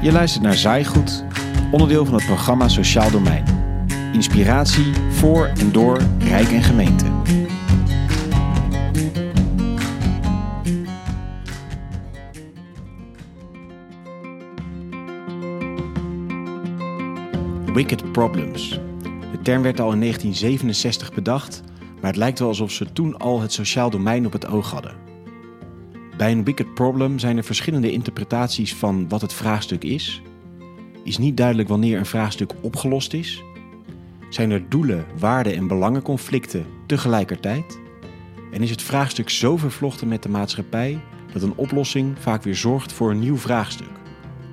Je luistert naar Zaaigoed, onderdeel van het programma Sociaal Domein. Inspiratie voor en door Rijk en Gemeente. Wicked Problems. De term werd al in 1967 bedacht, maar het lijkt wel alsof ze toen al het sociaal domein op het oog hadden. Bij een wicked problem zijn er verschillende interpretaties van wat het vraagstuk is. Is niet duidelijk wanneer een vraagstuk opgelost is. Zijn er doelen, waarden en belangenconflicten tegelijkertijd? En is het vraagstuk zo vervlochten met de maatschappij dat een oplossing vaak weer zorgt voor een nieuw vraagstuk?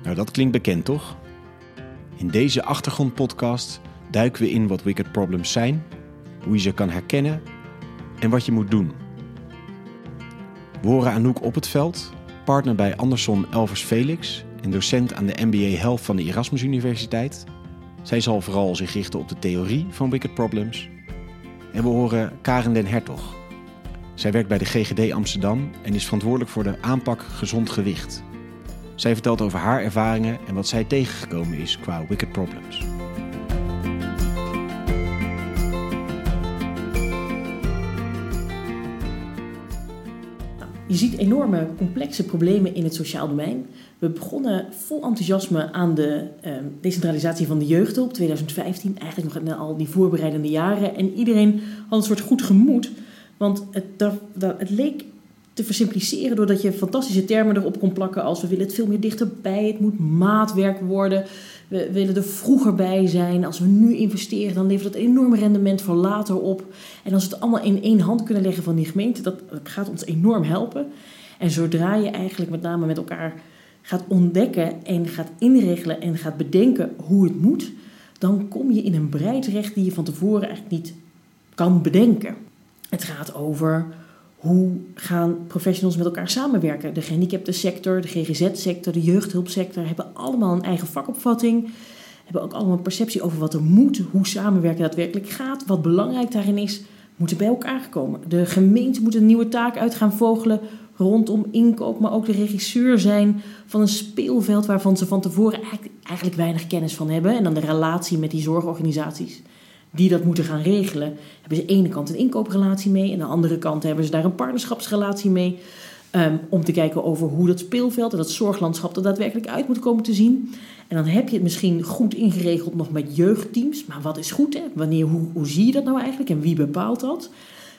Nou, dat klinkt bekend toch? In deze achtergrondpodcast duiken we in wat wicked problems zijn, hoe je ze kan herkennen en wat je moet doen. We horen Anouk op het veld, partner bij Anderson Elvers Felix en docent aan de MBA Health van de Erasmus Universiteit. Zij zal vooral zich richten op de theorie van wicked problems. En we horen Karen den Hertog. Zij werkt bij de GGD Amsterdam en is verantwoordelijk voor de aanpak gezond gewicht. Zij vertelt over haar ervaringen en wat zij tegengekomen is qua wicked problems. Je ziet enorme complexe problemen in het sociaal domein. We begonnen vol enthousiasme aan de uh, decentralisatie van de jeugdhulp 2015, eigenlijk nog in al die voorbereidende jaren. En iedereen had een soort goed gemoed, want het, het leek te versimpliceren doordat je fantastische termen erop kon plakken als we willen het veel meer dichterbij, het moet maatwerk worden, we willen er vroeger bij zijn. Als we nu investeren, dan levert dat enorm rendement voor later op. En als we het allemaal in één hand kunnen leggen van die gemeente, dat gaat ons enorm helpen. En zodra je eigenlijk met name met elkaar gaat ontdekken en gaat inregelen en gaat bedenken hoe het moet, dan kom je in een breid terecht die je van tevoren eigenlijk niet kan bedenken. Het gaat over hoe gaan professionals met elkaar samenwerken? De gehandicaptensector, de GGZ-sector, de jeugdhulpsector hebben allemaal een eigen vakopvatting. Hebben ook allemaal een perceptie over wat er moet, hoe samenwerken daadwerkelijk gaat. Wat belangrijk daarin is, moeten bij elkaar komen. De gemeente moet een nieuwe taak uit gaan vogelen rondom inkoop, maar ook de regisseur zijn van een speelveld waarvan ze van tevoren eigenlijk, eigenlijk weinig kennis van hebben. En dan de relatie met die zorgorganisaties die dat moeten gaan regelen, hebben ze aan de ene kant een inkooprelatie mee, en aan de andere kant hebben ze daar een partnerschapsrelatie mee. Um, om te kijken over hoe dat speelveld en dat zorglandschap er daadwerkelijk uit moet komen te zien. En dan heb je het misschien goed ingeregeld nog met jeugdteams. Maar wat is goed? Hè? Wanneer, hoe, hoe zie je dat nou eigenlijk en wie bepaalt dat?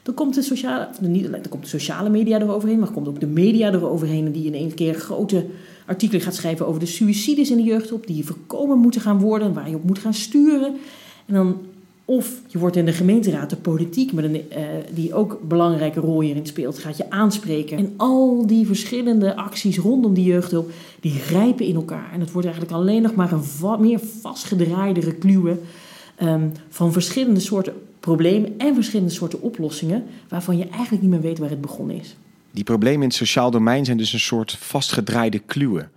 Dan komt de sociale, dan komt de sociale media eroverheen, maar komt ook de media eroverheen. Die in één keer grote artikelen gaat schrijven over de suicides in de jeugdhulp. Die voorkomen moeten gaan worden, waar je op moet gaan sturen. En dan of je wordt in de gemeenteraad, de politiek, met een, uh, die ook een belangrijke rol hierin speelt, gaat je aanspreken. En al die verschillende acties rondom die jeugdhulp, die grijpen in elkaar. En het wordt eigenlijk alleen nog maar een meer vastgedraaide rekluwe um, van verschillende soorten problemen en verschillende soorten oplossingen, waarvan je eigenlijk niet meer weet waar het begonnen is. Die problemen in het sociaal domein zijn dus een soort vastgedraaide kluwen.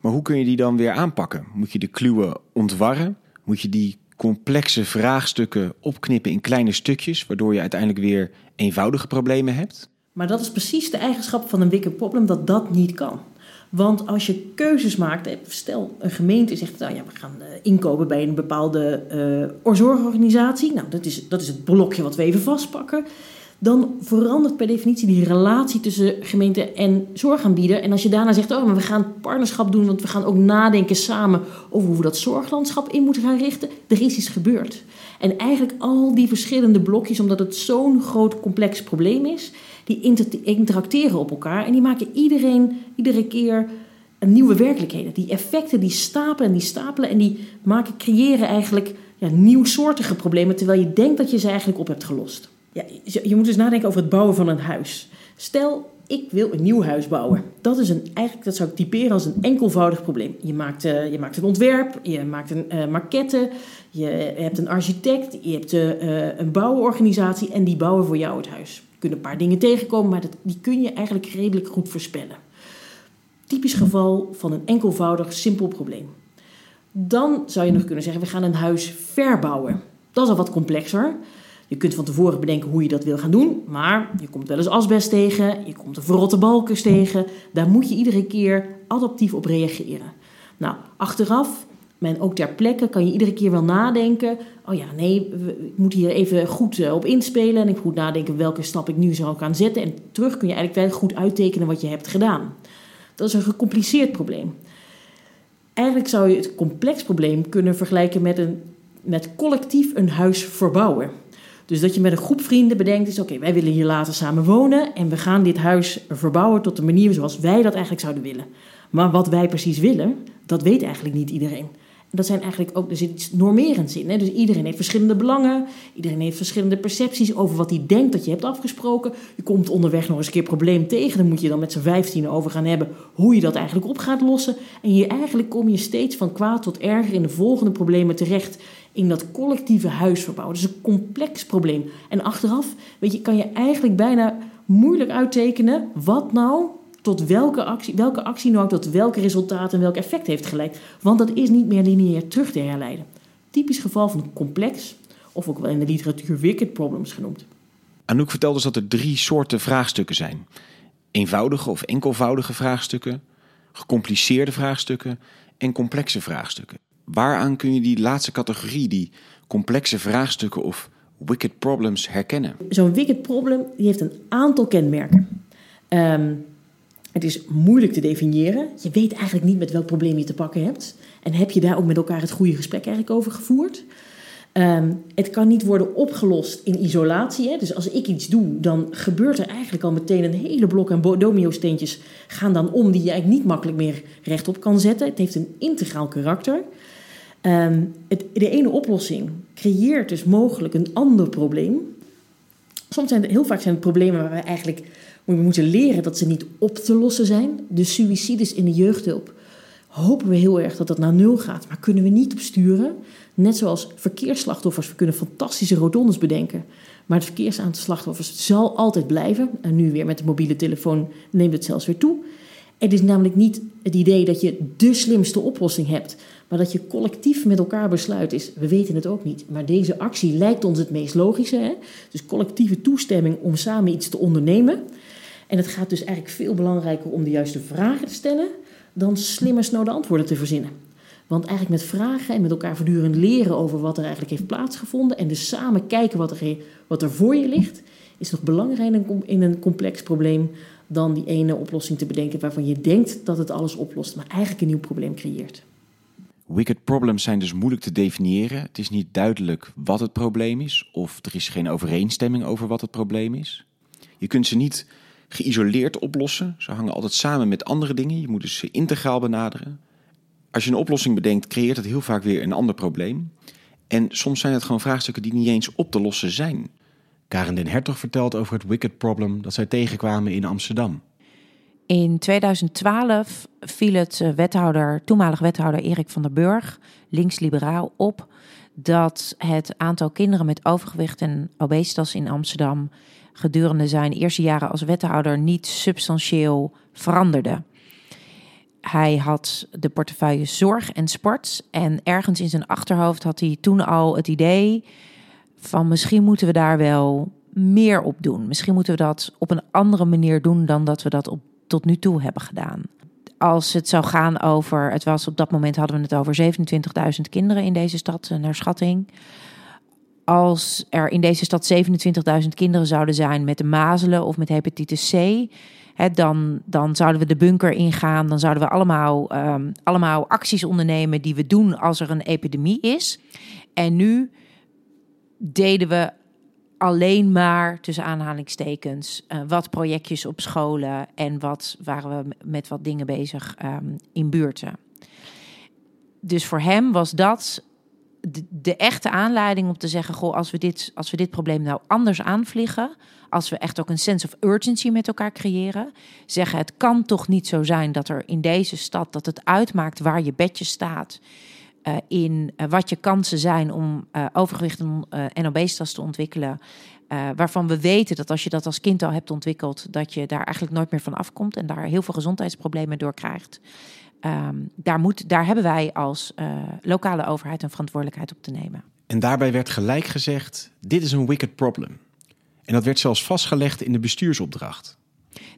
Maar hoe kun je die dan weer aanpakken? Moet je de kluwen ontwarren? Moet je die complexe vraagstukken opknippen in kleine stukjes, waardoor je uiteindelijk weer eenvoudige problemen hebt? Maar dat is precies de eigenschap van een wicked problem, dat dat niet kan. Want als je keuzes maakt, stel een gemeente zegt, nou ja, we gaan eh, inkopen bij een bepaalde uh, zorgorganisatie. Nou, dat is, dat is het blokje wat we even vastpakken dan verandert per definitie die relatie tussen gemeente en zorgaanbieder. En als je daarna zegt, oh, maar we gaan partnerschap doen, want we gaan ook nadenken samen over hoe we dat zorglandschap in moeten gaan richten, er is iets gebeurd. En eigenlijk al die verschillende blokjes, omdat het zo'n groot complex probleem is, die interacteren op elkaar en die maken iedereen iedere keer een nieuwe werkelijkheden. Die effecten die stapelen en die stapelen en die maken, creëren eigenlijk ja, nieuwsoortige problemen, terwijl je denkt dat je ze eigenlijk op hebt gelost. Ja, je moet dus nadenken over het bouwen van een huis. Stel, ik wil een nieuw huis bouwen. Dat is een, eigenlijk, dat zou ik typeren als een enkelvoudig probleem. Je maakt, uh, je maakt een ontwerp, je maakt een uh, maquette, je hebt een architect, je hebt uh, een bouworganisatie en die bouwen voor jou het huis. Er kunnen een paar dingen tegenkomen, maar dat, die kun je eigenlijk redelijk goed voorspellen. Typisch geval van een enkelvoudig, simpel probleem. Dan zou je nog kunnen zeggen, we gaan een huis verbouwen. Dat is al wat complexer. Je kunt van tevoren bedenken hoe je dat wil gaan doen, maar je komt wel eens asbest tegen, je komt de verrotte balkers tegen. Daar moet je iedere keer adaptief op reageren. Nou, achteraf, en ook ter plekke, kan je iedere keer wel nadenken. Oh ja, nee, ik moet hier even goed eh, op inspelen. En ik moet nadenken welke stap ik nu zou gaan zetten. En terug kun je eigenlijk wel goed uittekenen wat je hebt gedaan. Dat is een gecompliceerd probleem. Eigenlijk zou je het complex probleem kunnen vergelijken met, een, met collectief een huis verbouwen. Dus dat je met een groep vrienden bedenkt, is oké, wij willen hier later samen wonen en we gaan dit huis verbouwen tot de manier zoals wij dat eigenlijk zouden willen. Maar wat wij precies willen, dat weet eigenlijk niet iedereen dat zijn eigenlijk ook, er zit iets normerends in. Hè? Dus iedereen heeft verschillende belangen, iedereen heeft verschillende percepties over wat hij denkt dat je hebt afgesproken. Je komt onderweg nog eens een keer probleem tegen, dan moet je dan met z'n vijftien over gaan hebben hoe je dat eigenlijk op gaat lossen. En hier eigenlijk kom je steeds van kwaad tot erger in de volgende problemen terecht in dat collectieve huisverbouw. Dat is een complex probleem. En achteraf, weet je, kan je eigenlijk bijna moeilijk uittekenen wat nou tot welke actie, welke actie nou tot welke resultaat en welk effect heeft geleid. Want dat is niet meer lineair terug te herleiden. Typisch geval van een complex, of ook wel in de literatuur wicked problems genoemd. Anouk vertelde dus dat er drie soorten vraagstukken zijn. Eenvoudige of enkelvoudige vraagstukken, gecompliceerde vraagstukken en complexe vraagstukken. Waaraan kun je die laatste categorie, die complexe vraagstukken of wicked problems, herkennen? Zo'n wicked problem die heeft een aantal kenmerken. Um, het is moeilijk te definiëren. Je weet eigenlijk niet met welk probleem je te pakken hebt. En heb je daar ook met elkaar het goede gesprek eigenlijk over gevoerd? Ehm, het kan niet worden opgelost in isolatie. Hè? Dus als ik iets doe, dan gebeurt er eigenlijk al meteen een hele blok aan domino-steentjes gaan dan om die je eigenlijk niet makkelijk meer rechtop kan zetten. Het heeft een integraal karakter. Ehm, het, de ene oplossing creëert dus mogelijk een ander probleem. Soms zijn het, heel vaak zijn het problemen waar we eigenlijk moeten leren dat ze niet op te lossen zijn. De suïcides in de jeugdhulp hopen we heel erg dat dat naar nul gaat, maar kunnen we niet op sturen. Net zoals verkeersslachtoffers, we kunnen fantastische rotondes bedenken. Maar het verkeersaantal slachtoffers zal altijd blijven. En nu weer met de mobiele telefoon neemt het zelfs weer toe. Het is namelijk niet het idee dat je de slimste oplossing hebt, maar dat je collectief met elkaar besluit is. We weten het ook niet, maar deze actie lijkt ons het meest logische. Hè? Dus collectieve toestemming om samen iets te ondernemen. En het gaat dus eigenlijk veel belangrijker om de juiste vragen te stellen dan slimme, snode antwoorden te verzinnen. Want eigenlijk met vragen en met elkaar voortdurend leren over wat er eigenlijk heeft plaatsgevonden en dus samen kijken wat er, wat er voor je ligt, is nog belangrijker in een complex probleem dan die ene oplossing te bedenken waarvan je denkt dat het alles oplost, maar eigenlijk een nieuw probleem creëert. Wicked problems zijn dus moeilijk te definiëren. Het is niet duidelijk wat het probleem is, of er is geen overeenstemming over wat het probleem is. Je kunt ze niet geïsoleerd oplossen. Ze hangen altijd samen met andere dingen. Je moet dus ze integraal benaderen. Als je een oplossing bedenkt, creëert het heel vaak weer een ander probleem. En soms zijn het gewoon vraagstukken die niet eens op te lossen zijn. Karen den Hertog vertelt over het wicked problem dat zij tegenkwamen in Amsterdam. In 2012 viel het eh, wethouder, toenmalig wethouder Erik van der Burg, links-liberaal, op dat het aantal kinderen met overgewicht en obesitas in Amsterdam gedurende zijn eerste jaren als wethouder niet substantieel veranderde. Hij had de portefeuille zorg en sport. En ergens in zijn achterhoofd had hij toen al het idee van misschien moeten we daar wel meer op doen. Misschien moeten we dat op een andere manier doen dan dat we dat op, tot nu toe hebben gedaan. Als het zou gaan over, het was op dat moment hadden we het over 27.000 kinderen in deze stad, eh, naar schatting als er in deze stad 27.000 kinderen zouden zijn met de mazelen of met hepatitis C, hè, dan, dan zouden we de bunker ingaan. Dan zouden we allemaal, um, allemaal acties ondernemen die we doen als er een epidemie is. En nu deden we alleen maar, tussen aanhalingstekens, uh, wat projectjes op scholen en wat waren we met wat dingen bezig um, in buurten. Dus voor hem was dat de, echte aanleiding om te zeggen: Goh, als we, dit, als we dit probleem nou anders aanvliegen. Als we echt ook een sense of urgency met elkaar creëren. Zeggen: Het kan toch niet zo zijn dat er in deze stad. dat het uitmaakt waar je bedje staat. Uh, in uh, wat je kansen zijn om uh, overgewicht en, obesitas te ontwikkelen. waarvan we weten dat als je dat als kind al hebt ontwikkeld. dat je daar eigenlijk nooit meer van afkomt. en daar heel veel gezondheidsproblemen door krijgt. Um, daar, moet, daar hebben wij als lokale overheid een verantwoordelijkheid op te nemen. En daarbij werd gelijk gezegd: dit is een wicked problem. En dat werd zelfs vastgelegd in de bestuursopdracht.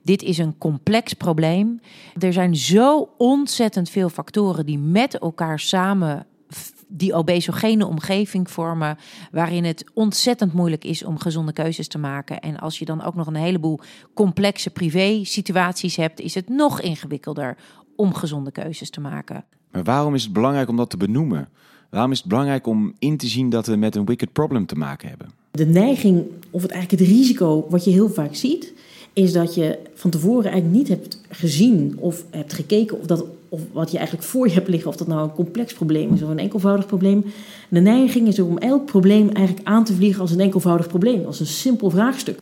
Dit is een complex probleem. Er zijn zo ontzettend veel factoren die met elkaar samen die obesogene omgeving vormen, waarin het ontzettend moeilijk is om gezonde keuzes te maken. En als je dan ook nog een heleboel complexe privé-situaties hebt, is het nog ingewikkelder om gezonde keuzes te maken. Maar waarom is het belangrijk om dat te benoemen? Waarom is het belangrijk om in te zien dat we met een wicked problem te maken hebben? De neiging, of het eigenlijk het risico, wat je heel vaak ziet, is dat je van tevoren eigenlijk niet hebt gezien of hebt gekeken of, dat, of wat je eigenlijk voor je hebt liggen, of dat nou een complex probleem is of een enkelvoudig probleem. De neiging is om elk probleem eigenlijk aan te vliegen als een enkelvoudig probleem, als een simpel vraagstuk.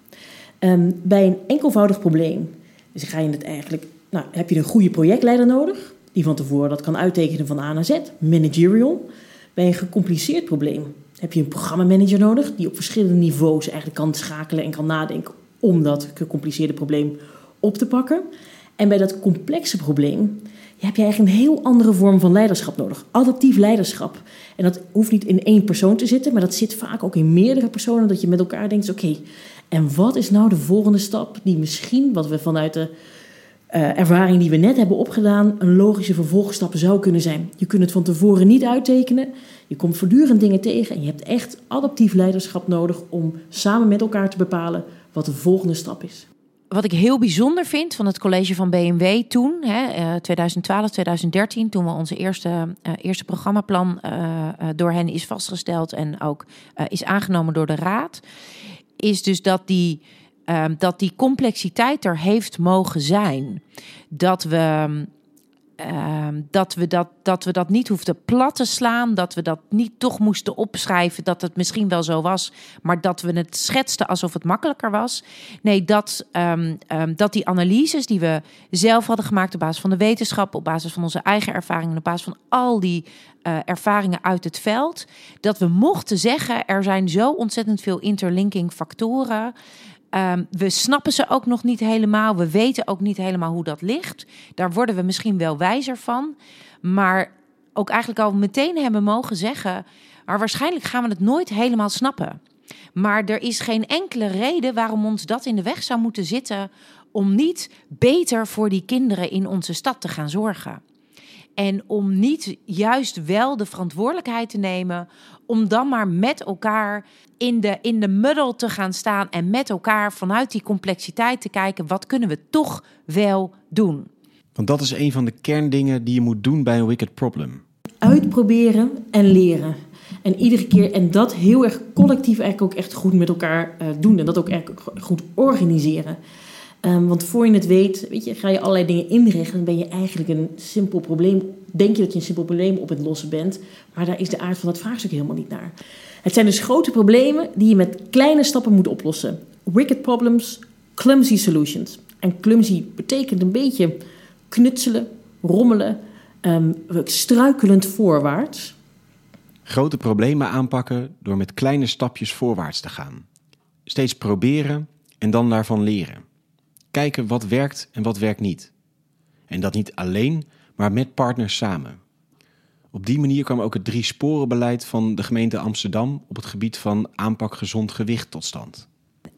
Um, bij een enkelvoudig probleem dus ga je het eigenlijk, nou, heb je een goede projectleider nodig, die van tevoren dat kan uittekenen van A naar Z, managerial. Bij een gecompliceerd probleem heb je een programmamanager nodig, die op verschillende niveaus eigenlijk kan schakelen en kan nadenken om dat gecompliceerde probleem op te pakken. En bij dat complexe probleem heb je eigenlijk een heel andere vorm van leiderschap nodig. Adaptief leiderschap. En dat hoeft niet in één persoon te zitten, maar dat zit vaak ook in meerdere personen. Dat je met elkaar denkt: oké, en wat is nou de volgende stap die misschien, wat we vanuit de uh, ervaring die we net hebben opgedaan, een logische vervolgstap zou kunnen zijn. Je kunt het van tevoren niet uittekenen. Je komt voortdurend dingen tegen en je hebt echt adaptief leiderschap nodig om samen met elkaar te bepalen wat de volgende stap is. Wat ik heel bijzonder vind van het college van BMW toen, hè, 2012, eh, 2013, toen we onze eerste, uh, eerste programmaplan uh, door hen is vastgesteld en ook is aangenomen door de Raad, is dus dat die, ehm, dat die complexiteit er heeft mogen zijn. Dat we Ehm, dat, we dat, dat we dat niet hoefden plat te slaan. Dat we dat niet toch moesten opschrijven. Dat het misschien wel zo was. Maar dat we het schetsten alsof het makkelijker was. Nee, dat, ehm, ehm, dat die analyses die we zelf hadden gemaakt. op basis van de wetenschap. op basis van onze eigen ervaringen. op basis van al die uh, ervaringen uit het veld. dat we mochten zeggen. er zijn zo ontzettend veel interlinking factoren. Um, we snappen ze ook nog niet helemaal. We weten ook niet helemaal hoe dat ligt. Daar worden we misschien wel wijzer van. Maar ook eigenlijk al meteen hebben mogen zeggen. Maar waarschijnlijk gaan we het nooit helemaal snappen. Maar er is geen enkele reden waarom ons dat in de weg zou moeten zitten. om niet beter voor die kinderen in onze stad te gaan zorgen. En om niet juist wel de verantwoordelijkheid te nemen om dan maar met elkaar in de, in de muddel te gaan staan en met elkaar vanuit die complexiteit te kijken, wat kunnen we toch wel doen? Want dat is een van de kerndingen die je moet doen bij een wicked problem. Uitproberen en leren. En iedere keer, en dat heel erg collectief eigenlijk ook echt goed met elkaar uh, doen. En dat ook echt goed organiseren. Um, want voor je het weet, weet je, ga je allerlei dingen inrichten. Dan ben je eigenlijk een simpel probleem. Denk je dat je een simpel probleem op het lossen bent. Maar daar is de aard van dat vraagstuk helemaal niet naar. Het zijn dus grote problemen die je met kleine stappen moet oplossen. Wicked problems, clumsy solutions. En clumsy betekent een beetje knutselen, rommelen, um, struikelend voorwaarts. Grote problemen aanpakken door met kleine stapjes voorwaarts te gaan. Steeds proberen en dan daarvan leren kijken wat werkt en wat werkt niet. En dat niet alleen, maar met partners samen. Op die manier kwam ook het drie sporenbeleid van de gemeente Amsterdam op het gebied van aanpak gezond gewicht tot stand.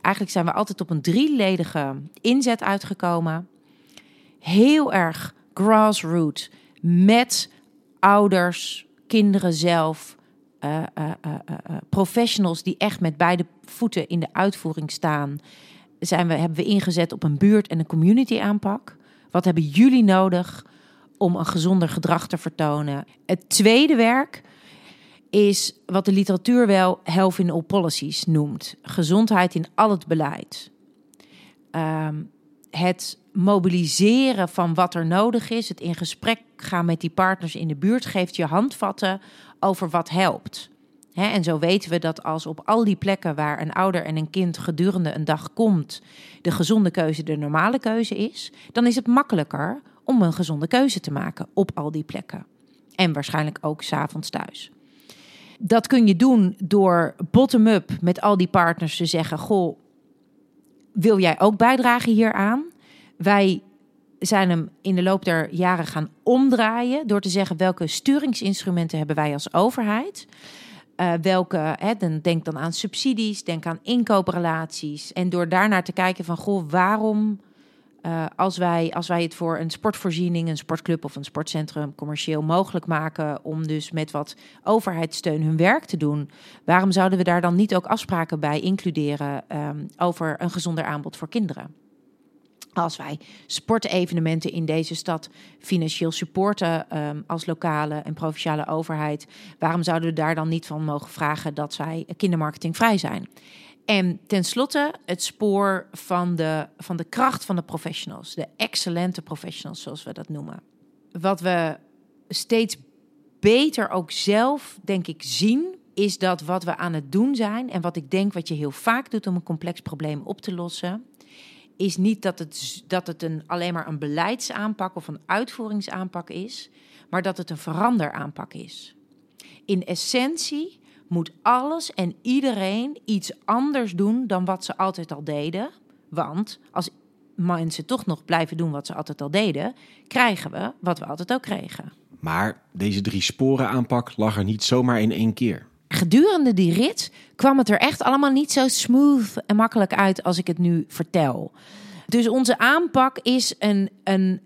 Eigenlijk zijn we altijd op een drieledige inzet uitgekomen. Heel erg grassroots met ouders, kinderen zelf, uh, uh, uh, professionals die echt met beide voeten in de uitvoering staan zijn we, hebben we ingezet op een buurt- en een community aanpak. Wat hebben jullie nodig om een gezonder gedrag te vertonen? Het tweede werk is wat de literatuur wel health in all policies noemt. Gezondheid in al het beleid. Ehm, het mobiliseren van wat er nodig is, het in gesprek gaan met die partners in de buurt, geeft je handvatten over wat helpt en zo weten we dat als op al die plekken waar een ouder en een kind gedurende een dag komt, de gezonde keuze de normale keuze is, dan is het makkelijker om een gezonde keuze te maken op al die plekken. En waarschijnlijk ook s'avonds thuis. Dat kun je doen door bottom-up met al die partners te zeggen: Goh, wil jij ook bijdragen hieraan? Wij zijn hem in de loop der jaren gaan omdraaien door te zeggen welke sturingsinstrumenten hebben wij als overheid. Uh, welke, hè, dan denk dan aan subsidies, denk aan inkooprelaties. En door daarnaar te kijken van, goh, waarom Uh, als, wij, als wij het voor een sportvoorziening, een sportclub of een sportcentrum commercieel mogelijk maken om dus met wat overheidssteun hun werk te doen, waarom zouden we daar dan niet ook afspraken bij includeren um, over een gezonder aanbod voor kinderen? Als wij sportevenementen in deze stad financieel supporten um, als lokale en provinciale overheid, waarom zouden we daar dan niet van mogen vragen dat zij kindermarketingvrij zijn? En tenslotte het spoor van de, van de kracht van de professionals, de excellente professionals zoals we dat noemen. Wat we steeds beter ook zelf, denk ik, zien, is dat wat we aan het doen zijn en wat ik denk wat je heel vaak doet om een complex probleem op te lossen, is niet dat het, dat het een, alleen maar een beleidsaanpak of een uitvoeringsaanpak is, maar dat het een veranderaanpak is. In essentie moet alles en iedereen iets anders doen dan wat ze altijd al deden. Want als mensen toch nog blijven doen wat ze altijd al deden, krijgen we wat we altijd al kregen. Maar deze drie sporen aanpak lag er niet zomaar in één keer. Gedurende die rit kwam het er echt allemaal niet zo smooth en makkelijk uit als ik het nu vertel. Dus onze aanpak is een, een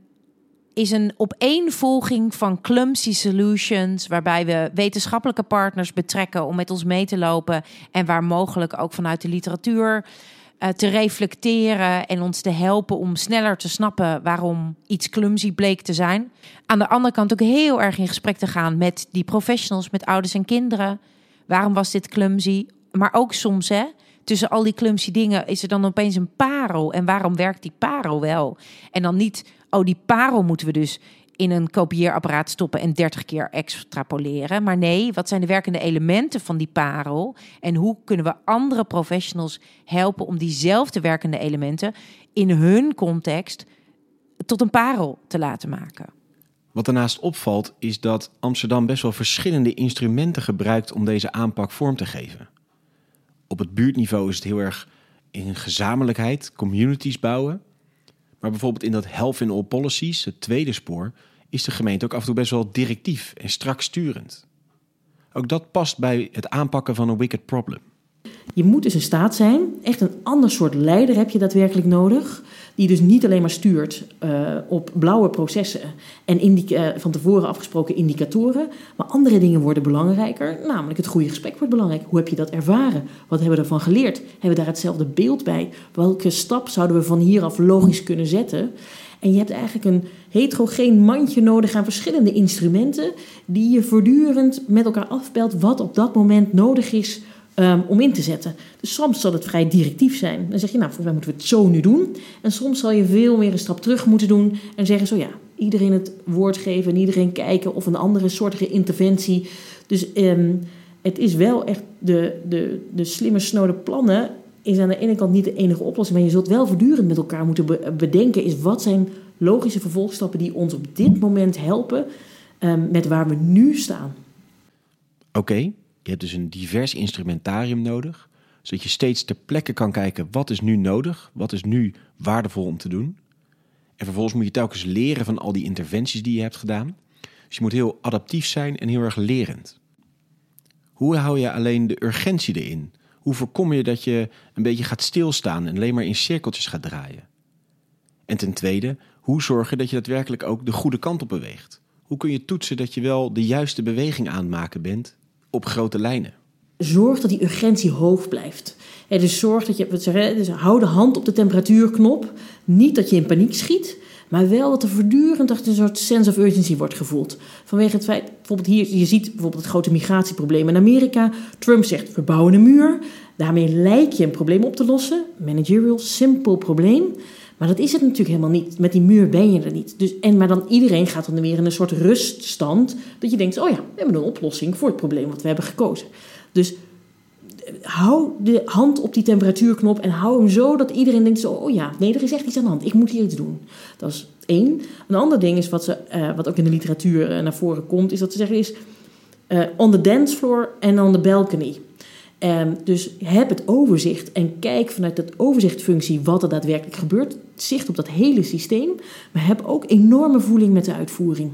is een opeenvolging van clumsy solutions, waarbij we wetenschappelijke partners betrekken om met ons mee te lopen en waar mogelijk ook vanuit de literatuur uh, te reflecteren en ons te helpen om sneller te snappen waarom iets clumsy bleek te zijn. Aan de andere kant ook heel erg in gesprek te gaan met die professionals, met ouders en kinderen. Waarom was dit clumsy? Maar ook soms, hè, tussen al die clumsy dingen is er dan opeens een parel. En waarom werkt die parel wel? En dan niet oh, die parel moeten we dus in een kopieerapparaat stoppen en 30 keer extrapoleren. Maar nee, wat zijn de werkende elementen van die parel? En hoe kunnen we andere professionals helpen om diezelfde werkende elementen in hun context tot een parel te laten maken? Wat daarnaast opvalt is dat Amsterdam best wel verschillende instrumenten gebruikt om deze aanpak vorm te geven. Op het buurtniveau is het heel erg in gezamenlijkheid, communities bouwen. Maar bijvoorbeeld in dat Health in All Policies, het tweede spoor, is de gemeente ook af en toe best wel directief en strak sturend. Ook dat past bij het aanpakken van een wicked problem. Je moet dus in staat zijn, echt een ander soort leider heb je daadwerkelijk nodig. Die dus niet alleen maar stuurt uh, op blauwe processen en uh, van tevoren afgesproken indicatoren. Maar andere dingen worden belangrijker. Namelijk het goede gesprek wordt belangrijk. Hoe heb je dat ervaren? Wat hebben we ervan geleerd? Hebben we daar hetzelfde beeld bij? Welke stap zouden we van hieraf logisch kunnen zetten? En je hebt eigenlijk een heterogeen mandje nodig aan verschillende instrumenten. Die je voortdurend met elkaar afbelt wat op dat moment nodig is um, om in te zetten. Dus soms zal het vrij directief zijn. Dan zeg je, nou, volgens mij moeten we het zo nu doen. En soms zal je veel meer een stap terug moeten doen en zeggen zo ja, iedereen het woord geven en iedereen kijken of een andere soortige interventie. Dus um, het is wel echt de, de, de slimme snode plannen is aan de ene kant niet de enige oplossing, maar je zult wel voortdurend met elkaar moeten bedenken is wat zijn logische vervolgstappen die ons op dit moment helpen um, met waar we nu staan. Oké, je hebt dus een divers instrumentarium nodig, zodat je steeds ter plekke kan kijken wat is nu nodig, wat is nu waardevol om te doen. En vervolgens moet je telkens leren van al die interventies die je hebt gedaan. Dus je moet heel adaptief zijn en heel erg lerend. Hoe hou je alleen de urgentie erin? Hoe voorkom je dat je een beetje gaat stilstaan en alleen maar in cirkeltjes gaat draaien? En ten tweede, hoe zorg je dat je daadwerkelijk ook de goede kant op beweegt? Hoe kun je toetsen dat je wel de juiste beweging aan het maken bent op grote lijnen. Zorg dat die urgentie hoog blijft. dus zorg dat je, zeggen, dus hou de hand op de temperatuurknop. Niet dat je in paniek schiet, maar wel dat er voortdurend een soort sense of urgency wordt gevoeld. Vanwege het feit, bijvoorbeeld hier, je ziet bijvoorbeeld het grote migratieprobleem in Amerika. Trump zegt, we bouwen een muur. Daarmee lijkt je een probleem op te lossen. Managerial, simpel probleem. Maar dat is het natuurlijk helemaal niet. Met die muur ben je er niet. Dus, en, maar dan iedereen gaat dan weer in een soort ruststand. Dat je denkt, oh ja, we hebben een oplossing voor het probleem wat we hebben gekozen. Dus hou de hand op die temperatuurknop en hou hem zo dat iedereen denkt: oh ja, nee, er is echt iets aan de hand. Ik moet hier iets doen. Dat is één. Een ander ding is wat, ze, uh, wat ook in de literatuur uh, naar voren komt, is dat ze zeggen is on the dance floor en on the balcony. Um, dus heb het overzicht en kijk vanuit dat overzichtfunctie wat er daadwerkelijk gebeurt. Zicht op dat hele systeem, maar heb ook enorme voeling met de uitvoering.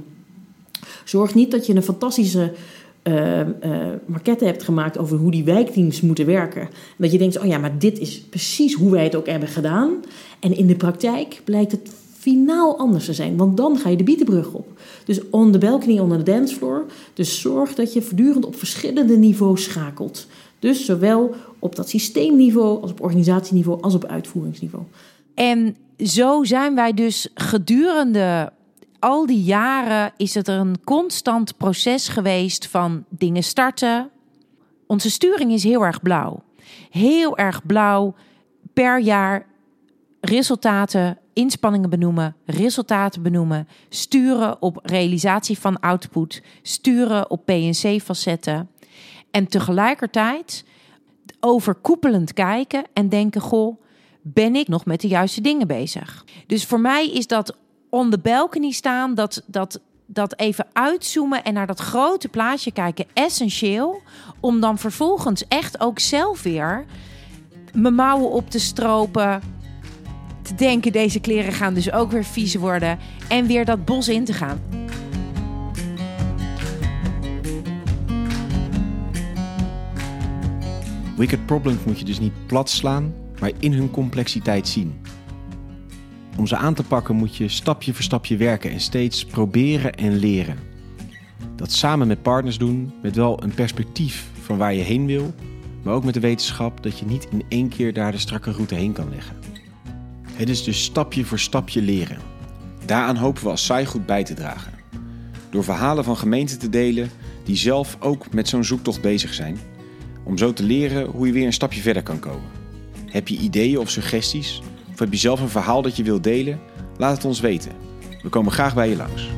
Zorg niet dat je een fantastische uh, maquette hebt gemaakt over hoe die wijkteams moeten werken. En dat je denkt, oh ja, maar dit is precies hoe wij het ook hebben gedaan. En in de praktijk blijkt het finaal anders te zijn. Want dan ga je de bietenbrug op. Dus on the balcony, on the dancefloor. Dus zorg dat je voortdurend op verschillende niveaus schakelt. Dus zowel op dat systeemniveau als op organisatieniveau als op uitvoeringsniveau. En zo zijn wij dus gedurende al die jaren is het er een constant proces geweest van dingen starten. Onze sturing is heel erg blauw. Heel erg blauw per jaar resultaten, inspanningen benoemen, resultaten benoemen, sturen op realisatie van output, sturen op PNC-facetten. En tegelijkertijd overkoepelend kijken en denken: goh, ben ik nog met de juiste dingen bezig? Dus voor mij is dat on the balcony staan, dat, dat, dat even uitzoomen en naar dat grote plaatje kijken, essentieel. Om dan vervolgens echt ook zelf weer mijn mouwen op te stropen. Te denken, deze kleren gaan dus ook weer vies worden. En weer dat bos in te gaan. Wicked problems moet je dus niet plat slaan, maar in hun complexiteit zien. Om ze aan te pakken moet je stapje voor stapje werken en steeds proberen en leren. Dat samen met partners doen, met wel een perspectief van waar je heen wil, maar ook met de wetenschap dat je niet in één keer daar de strakke route heen kan leggen. Het is dus stapje voor stapje leren. Daaraan hopen we als SAI goed bij te dragen. Door verhalen van gemeenten te delen die zelf ook met zo'n zoektocht bezig zijn, om zo te leren hoe je weer een stapje verder kan komen. Heb je ideeën of suggesties? Of heb je zelf een verhaal dat je wilt delen? Laat het ons weten. We komen graag bij je langs.